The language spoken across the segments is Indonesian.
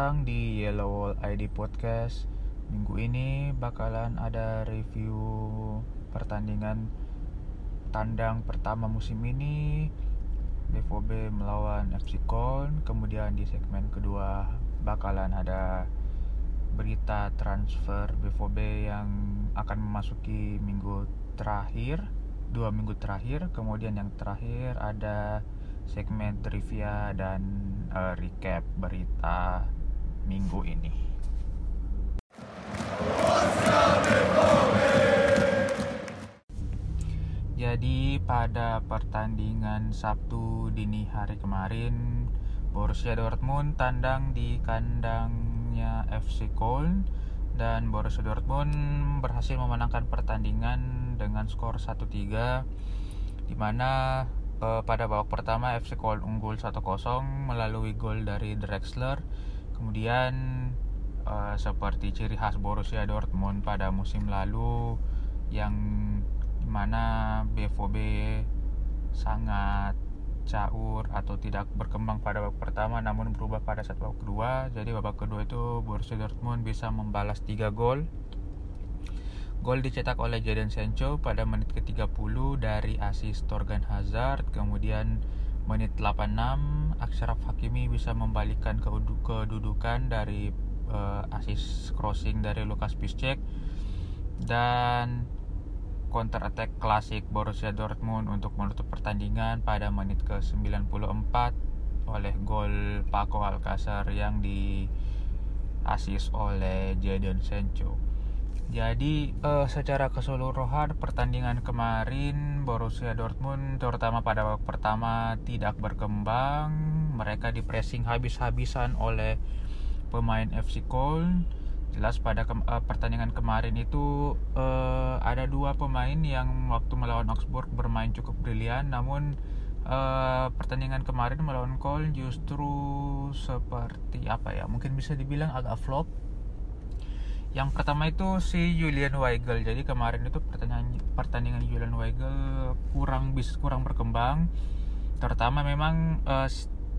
datang di Yellow Wall ID Podcast. Minggu ini bakalan ada review pertandingan tandang pertama musim ini BVB melawan FC Köln. Kemudian di segmen kedua bakalan ada berita transfer BVB yang akan memasuki minggu terakhir, dua minggu terakhir. Kemudian yang terakhir ada segmen trivia dan uh, recap berita minggu ini. Jadi pada pertandingan Sabtu dini hari kemarin Borussia Dortmund tandang di kandangnya FC Köln dan Borussia Dortmund berhasil memenangkan pertandingan dengan skor 1-3 di mana uh, pada babak pertama FC Köln unggul 1-0 melalui gol dari Drexler. Kemudian uh, seperti ciri khas Borussia Dortmund pada musim lalu yang di mana BVB sangat caur atau tidak berkembang pada babak pertama namun berubah pada saat babak kedua jadi babak kedua itu Borussia Dortmund bisa membalas 3 gol Gol dicetak oleh Jadon Sancho pada menit ke-30 dari asis Torgan Hazard. Kemudian menit 86 Aksharaf Hakimi bisa membalikan kedudukan dari uh, asis crossing dari Lukas Piszczek dan counter attack klasik Borussia Dortmund untuk menutup pertandingan pada menit ke-94 oleh gol Paco Alcacer yang di asis oleh Jadon Sancho. Jadi uh, secara keseluruhan pertandingan kemarin Borussia Dortmund terutama pada babak pertama tidak berkembang. Mereka di pressing habis-habisan oleh pemain FC Köln. Jelas pada ke uh, pertandingan kemarin itu uh, ada dua pemain yang waktu melawan Augsburg bermain cukup brilian, namun uh, pertandingan kemarin melawan Köln justru seperti apa ya? Mungkin bisa dibilang agak flop yang pertama itu si Julian Weigel. Jadi kemarin itu pertandingan pertandingan Julian Weigel kurang bis kurang berkembang. Terutama memang uh,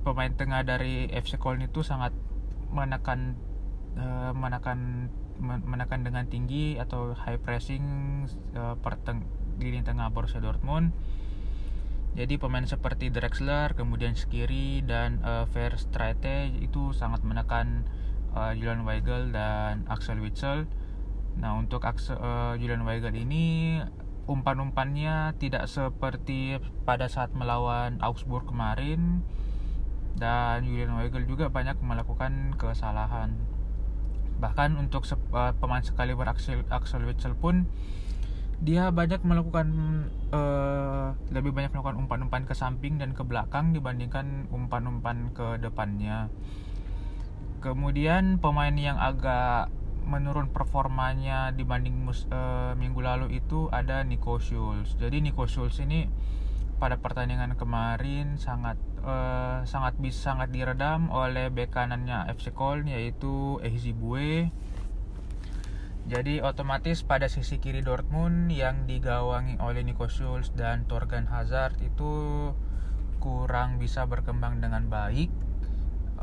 pemain tengah dari FC Köln itu sangat menekan uh, menekan menekan dengan tinggi atau high pressing uh, perteng di lini tengah Borussia Dortmund. Jadi pemain seperti Drexler kemudian Skiri dan uh, Verstraete itu sangat menekan uh, Julian Weigel dan Axel Witsel. Nah untuk Axel, uh, Julian Weigel ini umpan-umpannya tidak seperti pada saat melawan Augsburg kemarin dan Julian Weigel juga banyak melakukan kesalahan. Bahkan untuk uh, pemain sekali Axel, Axel Witsel pun dia banyak melakukan uh, lebih banyak melakukan umpan-umpan ke samping dan ke belakang dibandingkan umpan-umpan ke depannya. Kemudian pemain yang agak menurun performanya dibanding mus, uh, minggu lalu itu ada Nico Schulz. Jadi Nico Schulz ini pada pertandingan kemarin sangat uh, sangat bisa sangat diredam oleh bek kanannya FC Köln yaitu Ehzibue. Jadi otomatis pada sisi kiri Dortmund yang digawangi oleh Nico Schulz dan Torgan Hazard itu kurang bisa berkembang dengan baik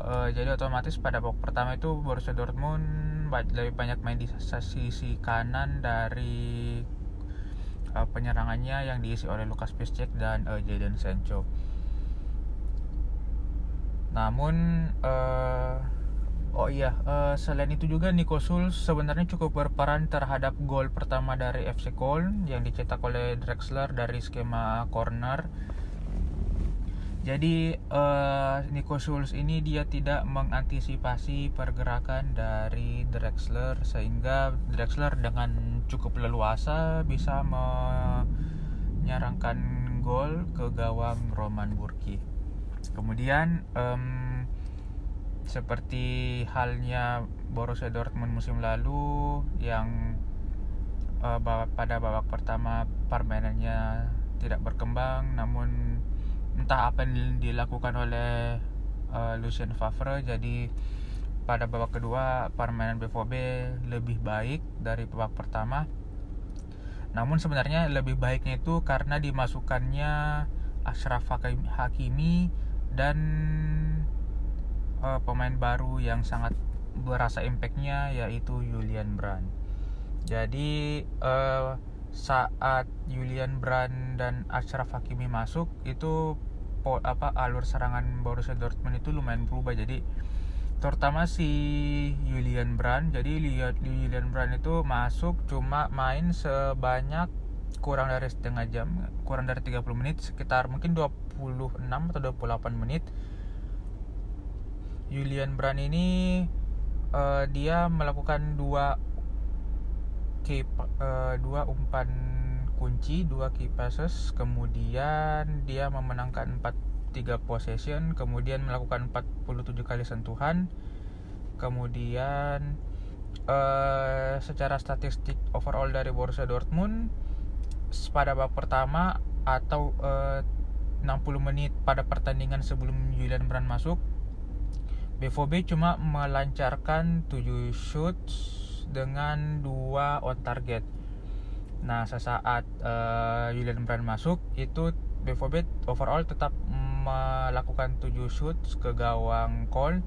uh, jadi otomatis pada babak pertama itu Borussia Dortmund lebih banyak main di sisi kanan dari uh, penyerangannya yang diisi oleh Lukas Piszczek dan uh, Jadon Sancho. Namun uh, oh iya uh, selain itu juga Nico Schulz sebenarnya cukup berperan terhadap gol pertama dari FC Köln yang dicetak oleh Drexler dari skema corner jadi uh, Nico Schulz ini dia tidak mengantisipasi pergerakan dari Drexler sehingga Drexler dengan cukup leluasa bisa menyerangkan gol ke gawang Roman Burki. Kemudian um, seperti halnya Borussia Dortmund musim lalu yang uh, pada babak pertama permainannya tidak berkembang namun entah apa yang dilakukan oleh uh, Lucien Favre jadi pada babak kedua permainan BVB lebih baik dari babak pertama namun sebenarnya lebih baiknya itu karena dimasukkannya Ashraf Hakimi dan uh, pemain baru yang sangat berasa impactnya yaitu Julian Brand. Jadi uh, saat Julian Brand dan Achraf Hakimi masuk itu apa alur serangan Borussia Dortmund itu lumayan berubah. Jadi terutama si Julian Brand jadi lihat Julian Brand itu masuk cuma main sebanyak kurang dari setengah jam kurang dari 30 menit sekitar mungkin 26 atau 28 menit. Julian Brand ini uh, dia melakukan dua key, uh, dua umpan kunci dua key passes kemudian dia memenangkan 4 3 possession kemudian melakukan 47 kali sentuhan kemudian uh, secara statistik overall dari Borussia Dortmund pada babak pertama atau uh, 60 menit pada pertandingan sebelum Julian Brand masuk BVB cuma melancarkan 7 shots dengan dua on target. Nah sesaat uh, Julian Brand masuk itu BVB overall tetap melakukan 7 shoots ke gawang Cole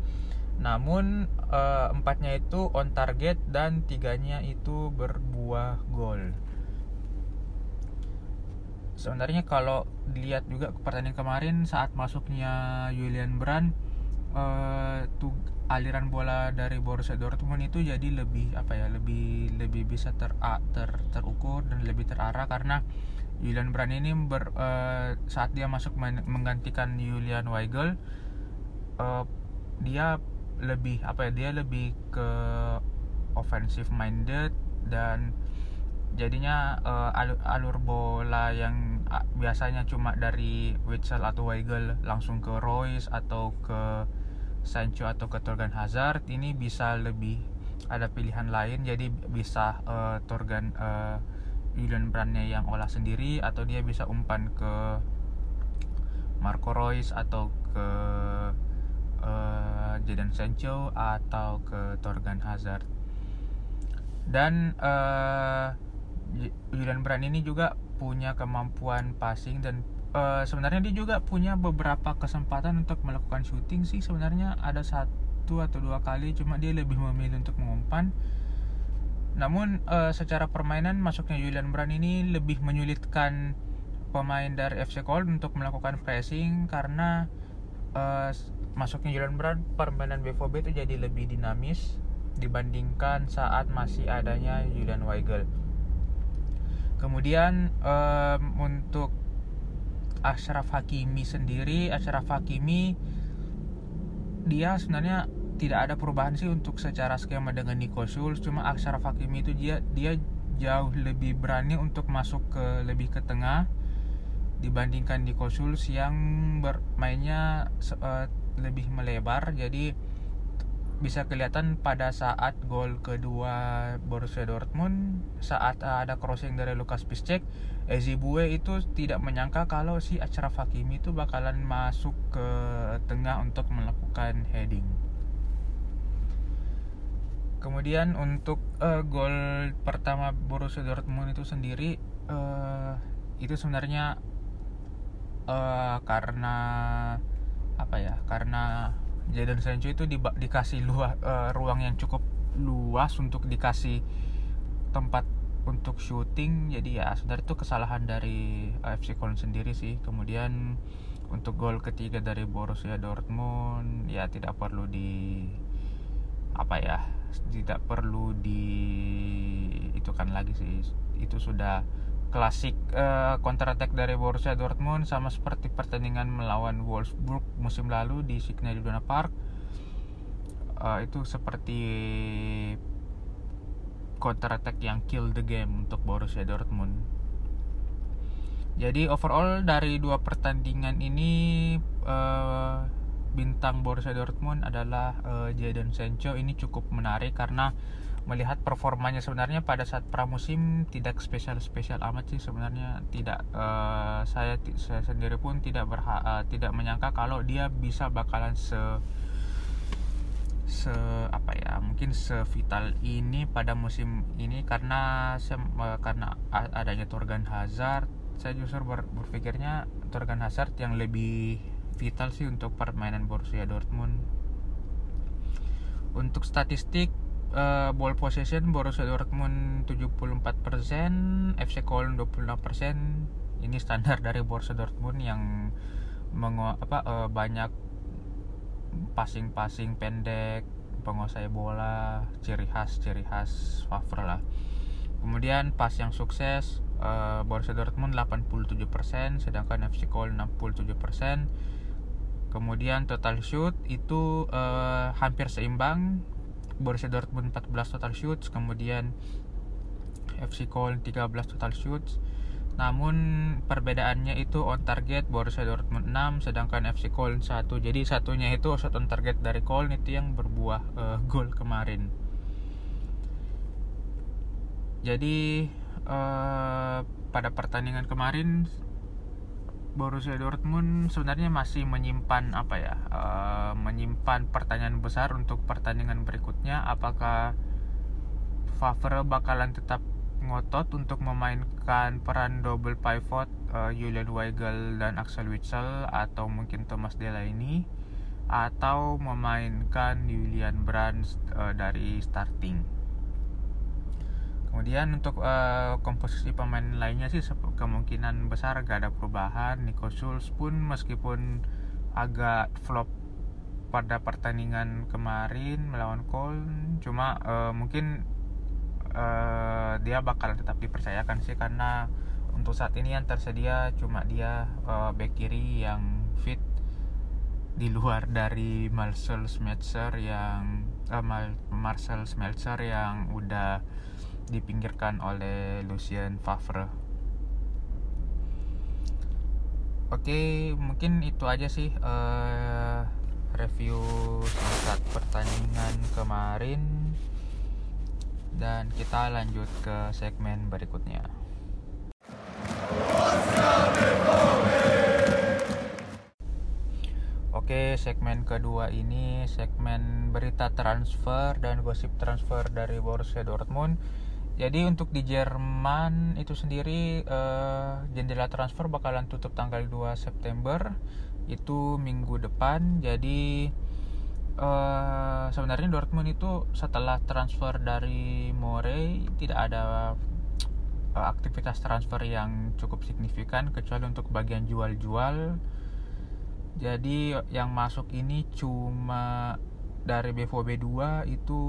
namun uh, empatnya itu on target dan tiganya itu berbuah gol. Sebenarnya kalau dilihat juga pertandingan kemarin saat masuknya Julian Brand uh, aliran bola dari Borussia Dortmund itu jadi lebih apa ya lebih lebih bisa ter, ter terukur dan lebih terarah karena Julian Brand ini ber, uh, saat dia masuk menggantikan Julian Weigel uh, dia lebih apa ya dia lebih ke offensive minded dan jadinya uh, alur, bola yang biasanya cuma dari Witsel atau Weigel langsung ke Royce atau ke Sancho atau ke Torgan Hazard ini bisa lebih ada pilihan lain. Jadi bisa uh, Torgan uh, Julian Brandnya yang olah sendiri atau dia bisa umpan ke Marco Reus atau ke uh, Jadon Sancho atau ke Torgan Hazard. Dan uh, Julian Brand ini juga punya kemampuan passing dan uh, sebenarnya dia juga punya beberapa kesempatan untuk melakukan shooting sih sebenarnya ada satu atau dua kali cuma dia lebih memilih untuk mengumpan namun uh, secara permainan masuknya Julian Brand ini lebih menyulitkan pemain dari FC Köln untuk melakukan pressing karena uh, masuknya Julian Brand permainan BVB itu jadi lebih dinamis dibandingkan saat masih adanya Julian Weigel. Kemudian um, untuk Ashraf Hakimi sendiri, Ashraf Hakimi dia sebenarnya tidak ada perubahan sih untuk secara skema dengan Nico Schulz cuma Aksara Hakimi itu dia dia jauh lebih berani untuk masuk ke lebih ke tengah dibandingkan Nico Schulz yang bermainnya uh, lebih melebar. Jadi bisa kelihatan pada saat gol kedua Borussia Dortmund saat ada crossing dari Lukas Piszczek Ezibue itu tidak menyangka kalau si Achraf Hakimi itu bakalan masuk ke tengah untuk melakukan heading. Kemudian untuk uh, gol pertama Borussia Dortmund itu sendiri uh, itu sebenarnya uh, karena apa ya karena Jadon Sancho itu di, dikasih luas, uh, ruang yang cukup luas untuk dikasih tempat untuk syuting jadi ya sebenarnya itu kesalahan dari AFC Köln sendiri sih. Kemudian untuk gol ketiga dari Borussia Dortmund ya tidak perlu di apa ya tidak perlu di itu kan lagi sih. Itu sudah klasik uh, counter attack dari Borussia Dortmund sama seperti pertandingan melawan Wolfsburg musim lalu di Signal Iduna Park. Uh, itu seperti counter attack yang kill the game untuk Borussia Dortmund. Jadi overall dari dua pertandingan ini uh, bintang Borussia Dortmund adalah uh, Jadon Sancho. Ini cukup menarik karena melihat performanya sebenarnya pada saat pramusim tidak spesial-spesial amat sih sebenarnya. Tidak uh, saya saya sendiri pun tidak berha uh, tidak menyangka kalau dia bisa bakalan se se apa ya mungkin sevital ini pada musim ini karena saya, uh, karena adanya Torgan Hazard. Saya justru ber, berpikirnya Torgan Hazard yang lebih vital sih untuk permainan Borussia Dortmund. Untuk statistik uh, ball possession Borussia Dortmund 74%, FC Köln 26%. Ini standar dari Borussia Dortmund yang mengu apa uh, banyak passing-passing pendek, penguasai bola, ciri khas ciri khas Favre lah. Kemudian pas yang sukses uh, Borussia Dortmund 87%, sedangkan FC Köln 67% Kemudian total shoot itu uh, hampir seimbang. Borussia Dortmund 14 total shoots, kemudian FC Köln 13 total shoots. Namun perbedaannya itu on target Borussia Dortmund 6 sedangkan FC Köln 1. Jadi satunya itu shot on target dari Köln itu yang berbuah uh, gol kemarin. Jadi uh, pada pertandingan kemarin Borussia Dortmund sebenarnya masih menyimpan apa ya uh, menyimpan pertanyaan besar untuk pertandingan berikutnya. Apakah Favre bakalan tetap ngotot untuk memainkan peran double pivot uh, Julian Weigel dan Axel Witsel atau mungkin Thomas Delaney atau memainkan Julian Brandt uh, dari starting kemudian untuk uh, komposisi pemain lainnya sih kemungkinan besar gak ada perubahan. Nico Schulz pun meskipun agak flop pada pertandingan kemarin melawan Köln cuma uh, mungkin uh, dia bakal tetap dipercayakan sih karena untuk saat ini yang tersedia cuma dia uh, back kiri yang fit di luar dari Marcel Schmelzer yang uh, Marcel Schmelzer yang udah dipinggirkan oleh Lucien Favre. Oke, mungkin itu aja sih uh, review singkat pertandingan kemarin dan kita lanjut ke segmen berikutnya. Oke, segmen kedua ini segmen berita transfer dan gosip transfer dari Borussia Dortmund jadi untuk di Jerman itu sendiri uh, jendela transfer bakalan tutup tanggal 2 September itu minggu depan. Jadi uh, sebenarnya Dortmund itu setelah transfer dari Morey tidak ada uh, aktivitas transfer yang cukup signifikan kecuali untuk bagian jual-jual. Jadi yang masuk ini cuma dari BVB 2 itu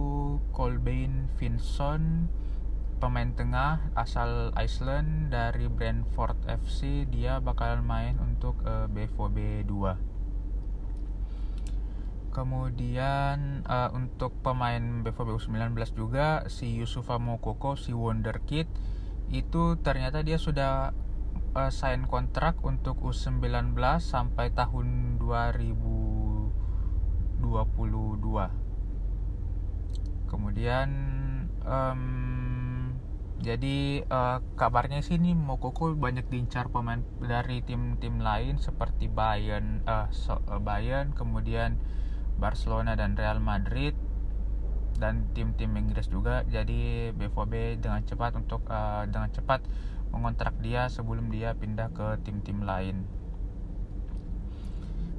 Colbain Vinson pemain tengah asal Iceland dari Brentford FC dia bakalan main untuk uh, BVB 2 kemudian uh, untuk pemain BVB U19 juga si Yusufa Mokoko si Wonderkid itu ternyata dia sudah uh, sign kontrak untuk U19 sampai tahun 2022 kemudian um, jadi uh, kabarnya sih ini Mokoko banyak diincar pemain dari tim-tim lain seperti Bayern, uh, Bayern, kemudian Barcelona dan Real Madrid dan tim-tim Inggris juga. Jadi BVB dengan cepat untuk uh, dengan cepat mengontrak dia sebelum dia pindah ke tim-tim lain.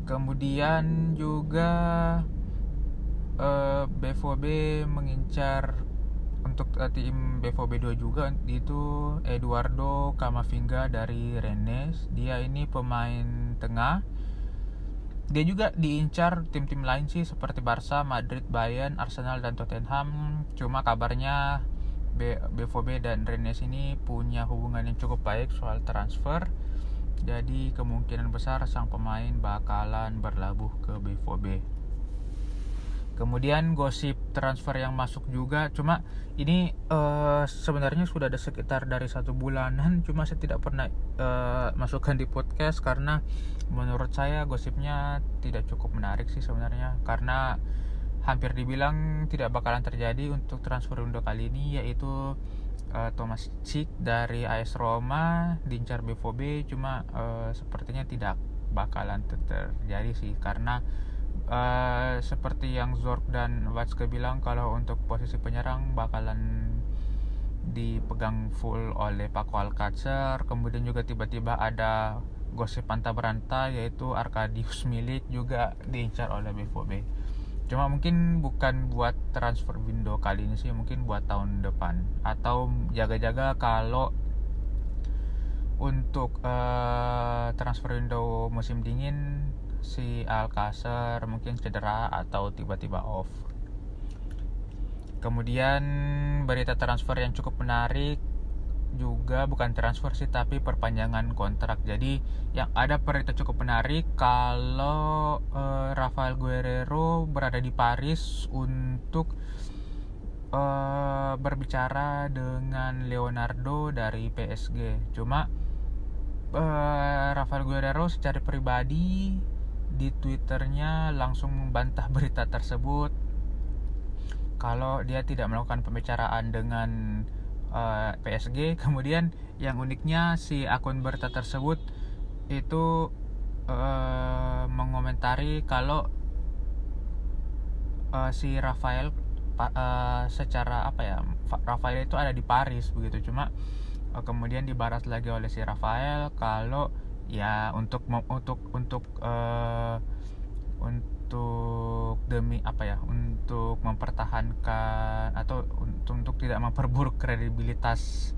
Kemudian juga uh, BVB mengincar untuk uh, tim BVB2 juga itu Eduardo Camavinga dari Rennes. Dia ini pemain tengah. Dia juga diincar tim-tim lain sih seperti Barca, Madrid, Bayern, Arsenal dan Tottenham. Cuma kabarnya BVB dan Rennes ini punya hubungan yang cukup baik soal transfer. Jadi kemungkinan besar sang pemain bakalan berlabuh ke BVB kemudian gosip transfer yang masuk juga cuma ini uh, sebenarnya sudah ada sekitar dari satu bulanan cuma saya tidak pernah uh, masukkan di podcast karena menurut saya gosipnya tidak cukup menarik sih sebenarnya. Karena hampir dibilang tidak bakalan terjadi untuk transfer untuk kali ini yaitu uh, Thomas Cik dari AS Roma diincar BVB cuma uh, sepertinya tidak bakalan terjadi sih. Karena uh, seperti yang Zork dan Watzke bilang kalau untuk posisi penyerang bakalan dipegang full oleh Paco Alcacer kemudian juga tiba-tiba ada gosip panta beranta yaitu Arkadius Milik juga diincar oleh BVB cuma mungkin bukan buat transfer window kali ini sih mungkin buat tahun depan. Atau jaga-jaga kalau untuk uh, transfer window musim dingin si Alcacer mungkin cedera atau tiba-tiba off kemudian berita transfer yang cukup menarik juga bukan transfer sih tapi perpanjangan kontrak. Jadi yang ada berita cukup menarik kalau uh, Rafael Guerrero berada di Paris untuk uh, berbicara dengan Leonardo dari PSG. Cuma uh, Rafael Guerrero secara pribadi di Twitternya langsung membantah berita tersebut. Kalau dia tidak melakukan pembicaraan dengan uh, eh, PSG kemudian yang uniknya si akun berita tersebut itu uh, mengomentari kalau uh, si Rafael uh, secara apa ya Rafael itu ada di Paris begitu. Cuma uh, kemudian dibaras lagi oleh si Rafael kalau ya untuk untuk untuk uh, untuk demi apa ya untuk mempertahankan atau untuk, untuk tidak memperburuk kredibilitas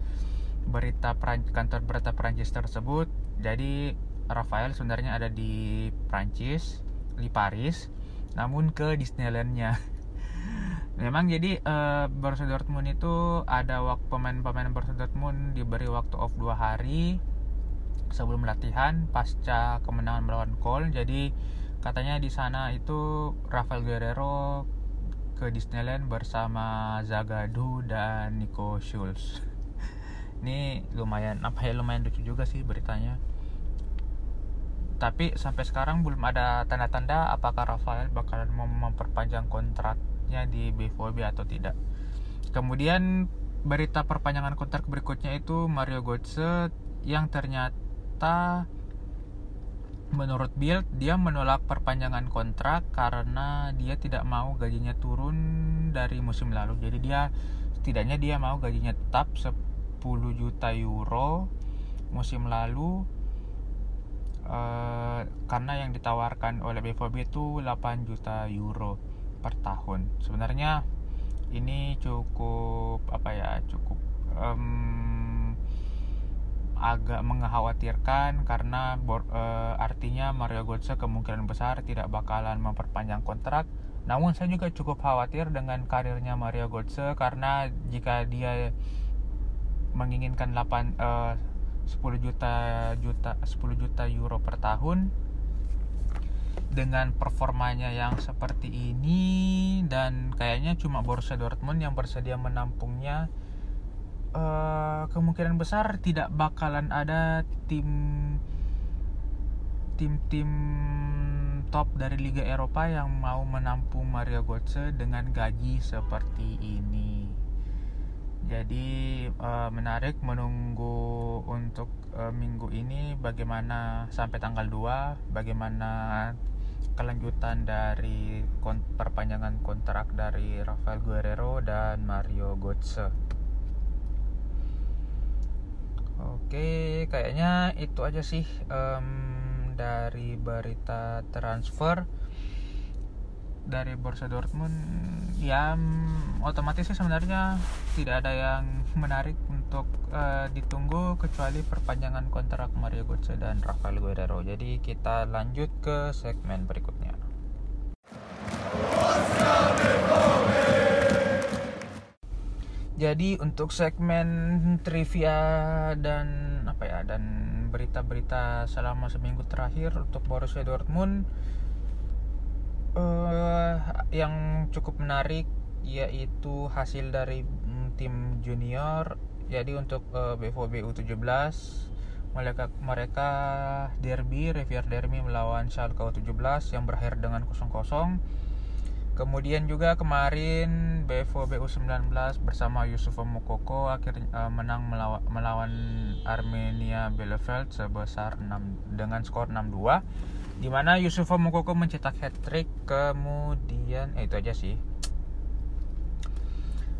berita Perancis, kantor berita Perancis tersebut. Jadi Rafael sebenarnya ada di Prancis di Paris namun ke Disneylandnya. Memang jadi uh, Borussia Dortmund itu ada waktu pemain-pemain Borussia Dortmund diberi waktu off dua hari sebelum latihan pasca kemenangan melawan Köln jadi katanya di sana itu Rafael Guerrero ke Disneyland bersama Zagadou dan Nico Schulz ini lumayan apa ya lumayan lucu juga sih beritanya. Tapi sampai sekarang belum ada tanda-tanda apakah Rafael bakalan mau memperpanjang kontraknya di BVB atau tidak. Kemudian berita perpanjangan kontrak berikutnya itu Mario Götze yang ternyata menurut Bill dia menolak perpanjangan kontrak karena dia tidak mau gajinya turun dari musim lalu. Jadi dia setidaknya dia mau gajinya tetap 10 juta euro musim lalu uh, karena yang ditawarkan oleh BVB itu 8 juta euro per tahun. Sebenarnya ini cukup apa ya cukup um, agak mengkhawatirkan karena e, artinya Mario Götze kemungkinan besar tidak bakalan memperpanjang kontrak. Namun saya juga cukup khawatir dengan karirnya Mario Götze karena jika dia menginginkan 8 e, 10 juta juta 10 juta euro per tahun dengan performanya yang seperti ini dan kayaknya cuma Borussia Dortmund yang bersedia menampungnya uh, kemungkinan besar tidak bakalan ada tim tim-tim top dari Liga Eropa yang mau menampung Mario Götze dengan gaji seperti ini. Jadi uh, menarik menunggu untuk uh, minggu ini bagaimana sampai tanggal 2 bagaimana kelanjutan dari kon perpanjangan kontrak dari Rafael Guerrero dan Mario Götze. Oke, kayaknya itu aja sih um, dari berita transfer dari Borussia Dortmund. Ya, otomatis sih sebenarnya tidak ada yang menarik untuk uh, ditunggu kecuali perpanjangan kontrak Mario Götze dan Rafael Guerrero. Jadi kita lanjut ke segmen berikutnya. Jadi untuk segmen trivia dan apa ya dan berita-berita selama seminggu terakhir untuk Borussia Dortmund uh, yang cukup menarik yaitu hasil dari mm, tim junior. Jadi untuk uh, BVB U17 mereka mereka derby Rivier Derby melawan Schalke U17 yang berakhir dengan 0-0 Kemudian juga kemarin BFO BU19 bersama Yusuf Mukoko akhirnya uh, menang melawan, melawan Armenia Bielefeld sebesar 6 dengan skor 6-2 di mana Yusuf Mukoko mencetak hat-trick kemudian eh, itu aja sih.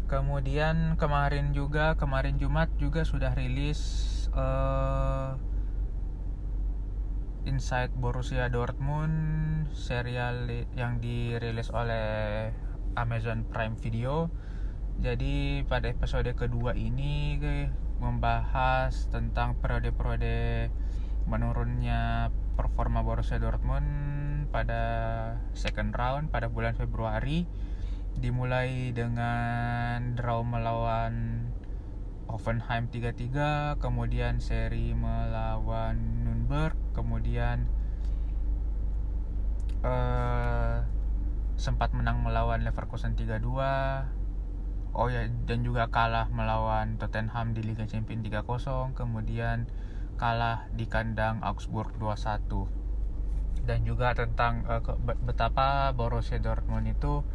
Kemudian kemarin juga kemarin Jumat juga sudah rilis uh, Inside Borussia Dortmund serial yang dirilis oleh Amazon Prime Video. Jadi pada episode kedua ini membahas tentang periode-periode menurunnya performa Borussia Dortmund pada second round pada bulan Februari dimulai dengan draw melawan Hoffenheim 3-3 kemudian seri melawan Nürnberg kemudian uh, sempat menang melawan Leverkusen 3-2 oh ya dan juga kalah melawan Tottenham di Liga Champions 3-0 kemudian kalah di kandang Augsburg 2-1 dan juga tentang uh, ke, betapa Borussia Dortmund itu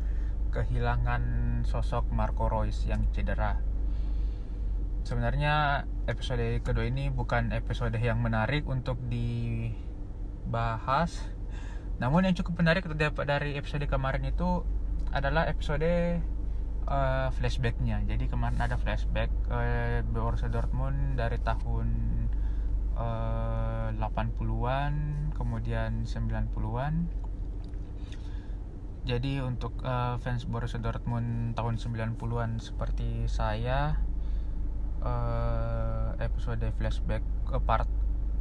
kehilangan sosok Marco Reus yang cedera. Sebenarnya episode kedua ini bukan episode yang menarik untuk dibahas. Namun yang cukup menarik dari episode kemarin itu adalah episode uh, flashbacknya. Jadi kemarin ada flashback uh, Borussia Dortmund dari tahun 80-an eh, kemudian 90-an jadi untuk uh, fans Borussia Dortmund tahun 90-an seperti saya uh, episode flashback uh, part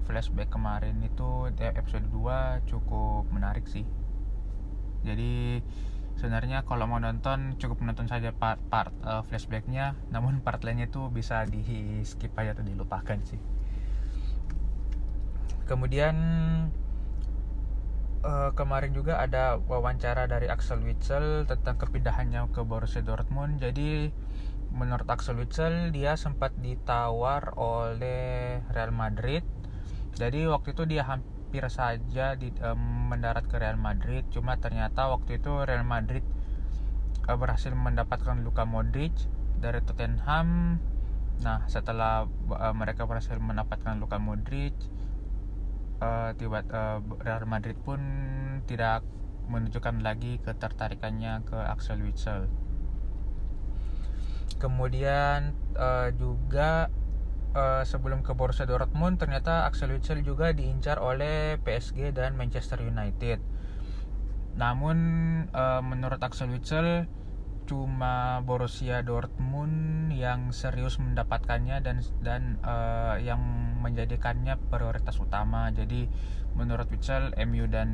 flashback kemarin itu episode 2 cukup menarik sih. Jadi sebenarnya kalau mau nonton cukup menonton saja part part uh, flashbacknya. Namun part lainnya itu bisa di skip aja atau dilupakan sih. Kemudian uh, kemarin juga ada wawancara dari Axel Witsel tentang kepindahannya ke Borussia Dortmund. Jadi menurut Axel Witsel dia sempat ditawar oleh Real Madrid. Jadi waktu itu dia hampir saja di, um, mendarat ke Real Madrid. Cuma ternyata waktu itu Real Madrid uh, berhasil mendapatkan Luka Modric dari Tottenham. Nah setelah uh, mereka berhasil mendapatkan Luka Modric uh, tiba uh, Real Madrid pun tidak menunjukkan lagi ketertarikannya ke Axel Witsel. Kemudian uh, juga uh, sebelum ke Borussia Dortmund ternyata Axel Witsel juga diincar oleh PSG dan Manchester United. Namun uh, menurut Axel Witsel cuma Borussia Dortmund yang serius mendapatkannya dan dan uh, yang menjadikannya prioritas utama. Jadi menurut Witsel MU dan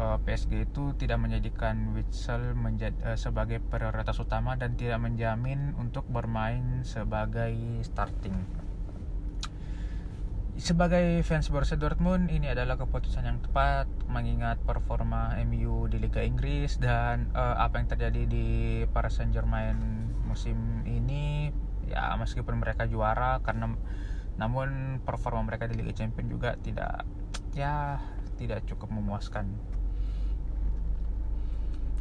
uh, eh, PSG itu tidak menjadikan Witsel menjadi uh, sebagai prioritas utama dan tidak menjamin untuk bermain sebagai starting. Sebagai fans Borussia Dortmund ini adalah keputusan yang tepat mengingat performa MU di Liga Inggris dan uh, apa yang terjadi di Paris Saint-Germain musim ini. Ya meskipun mereka juara karena namun performa mereka di Liga Champions juga tidak ya tidak cukup memuaskan.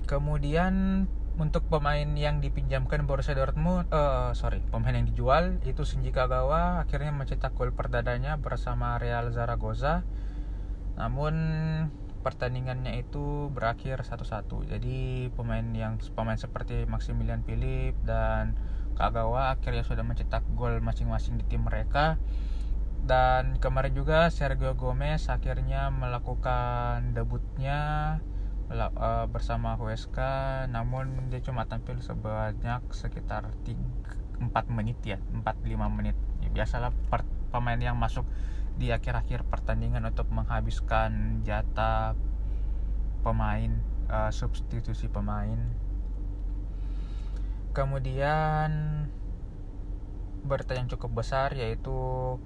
Kemudian untuk pemain yang dipinjamkan Borussia Dortmund, uh, sorry, pemain yang dijual itu Shinji Kagawa akhirnya mencetak gol perdananya bersama Real Zaragoza. Namun pertandingannya itu berakhir satu-satu. Jadi pemain yang pemain seperti Maximilian Philip dan Kagawa akhirnya sudah mencetak gol masing-masing di tim mereka. Dan kemarin juga Sergio Gomez akhirnya melakukan debutnya uh, bersama HSK namun dia cuma tampil sebanyak sekitar 3, 4 menit ya 4-5 menit. Ya, biasalah pemain yang masuk di akhir-akhir pertandingan untuk menghabiskan jatah pemain uh, substitusi pemain. Kemudian berita yang cukup besar yaitu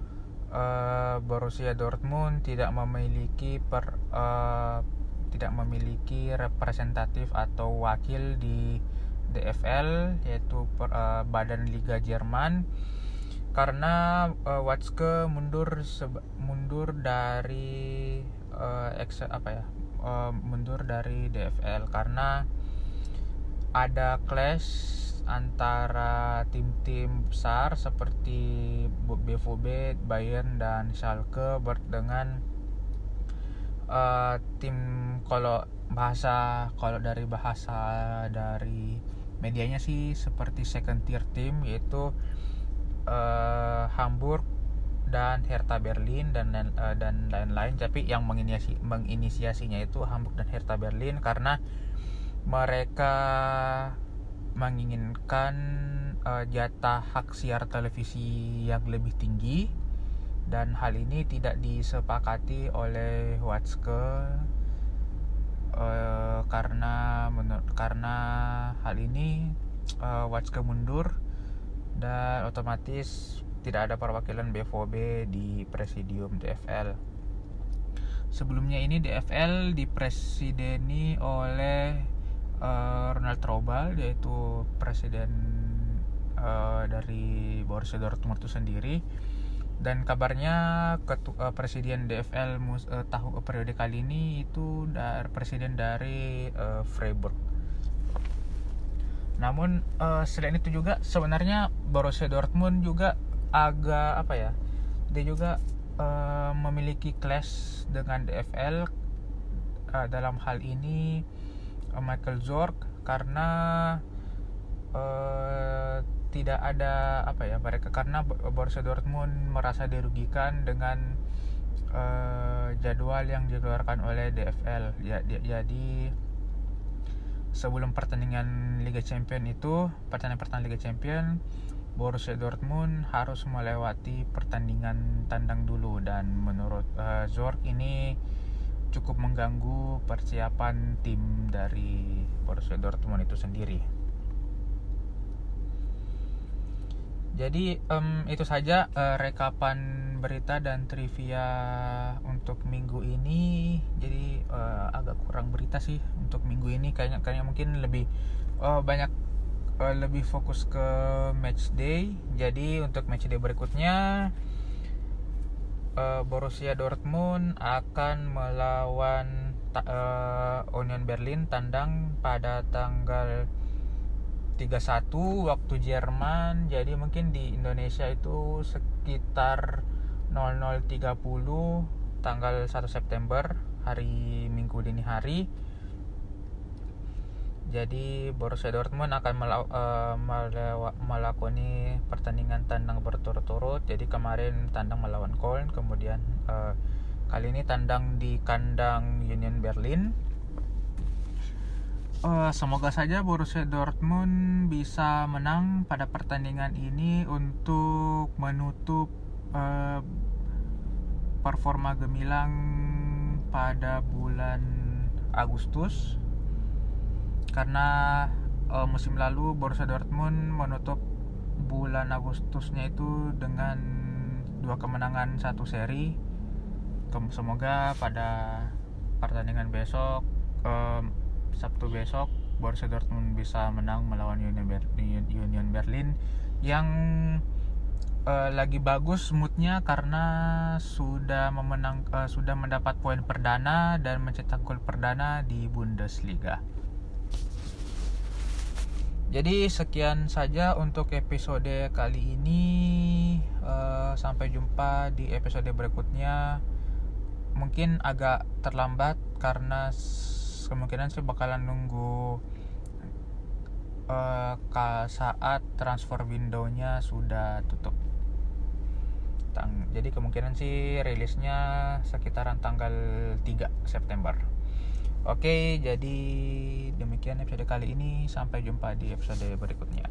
uh, Borussia Dortmund tidak memiliki per, uh, tidak memiliki representatif atau wakil di DFL yaitu per, uh, Badan Liga Jerman. Karena uh, Watzke mundur mundur dari uh, ex apa ya uh, mundur dari DFL karena ada clash antara tim-tim besar seperti BVB, Bayern dan Schalke dengan uh, tim kalau bahasa kalau dari bahasa dari medianya sih seperti second tier team yaitu uh, Hamburg dan Hertha Berlin dan uh, dan lain-lain. Tapi yang menginisiasi menginisiasinya itu Hamburg dan Hertha Berlin karena mereka menginginkan uh, jatah hak siar televisi yang lebih tinggi dan hal ini tidak disepakati oleh Watzke uh, karena menur karena hal ini uh, Watzke mundur dan otomatis tidak ada perwakilan BVB di presidium DFL. Sebelumnya ini DFL dipresideni oleh uh, Ronald Trobal yaitu presiden uh, dari Borussia Dortmund itu sendiri dan kabarnya ketu, uh, presiden DFL mus, uh, tahu uh, periode kali ini itu dari presiden dari uh, Freiburg. Namun uh, selain itu juga sebenarnya Borussia Dortmund juga agak apa ya dia juga uh, memiliki clash dengan DFL uh, dalam hal ini Michael Zorc karena uh, tidak ada apa ya mereka karena Borussia Dortmund merasa dirugikan dengan uh, jadwal yang dikeluarkan oleh DFL ya, jadi sebelum pertandingan Liga Champion itu pertandingan pertandingan Liga Champion Borussia Dortmund harus melewati pertandingan tandang dulu. Dan menurut uh, Zorc ini cukup mengganggu persiapan tim dari Borussia Dortmund itu sendiri. Jadi um, itu saja uh, rekapan berita dan trivia untuk minggu ini. Jadi uh, agak kurang berita sih untuk minggu ini kayaknya kayaknya mungkin lebih uh, banyak uh, lebih fokus ke match day. Jadi untuk match day berikutnya uh, Borussia Dortmund akan melawan uh, Union Berlin tandang pada tanggal 31 waktu Jerman. Jadi mungkin di Indonesia itu sekitar 00.30 tanggal 1 September hari Minggu dini hari jadi Borussia Dortmund akan uh, melakoni pertandingan tandang berturut-turut. Jadi kemarin tandang melawan Köln, kemudian uh, kali ini tandang di kandang Union Berlin. Uh, semoga saja Borussia Dortmund bisa menang pada pertandingan ini untuk menutup performa gemilang pada bulan Agustus karena uh, musim lalu Borussia Dortmund menutup bulan Agustusnya itu dengan dua kemenangan satu seri. Semoga pada pertandingan besok um, Sabtu besok Borussia Dortmund bisa menang melawan Union, Ber Union Berlin yang uh, lagi bagus moodnya karena sudah memenang uh, sudah mendapat poin perdana dan mencetak gol perdana di Bundesliga. Jadi sekian saja untuk episode kali ini. Uh, sampai jumpa di episode berikutnya. Mungkin agak terlambat karena kemungkinan sih bakalan nunggu uh, saat transfer windownya sudah tutup. Jadi kemungkinan sih rilisnya sekitaran tanggal 3 September. Oke, jadi demikian episode kali ini. Sampai jumpa di episode berikutnya.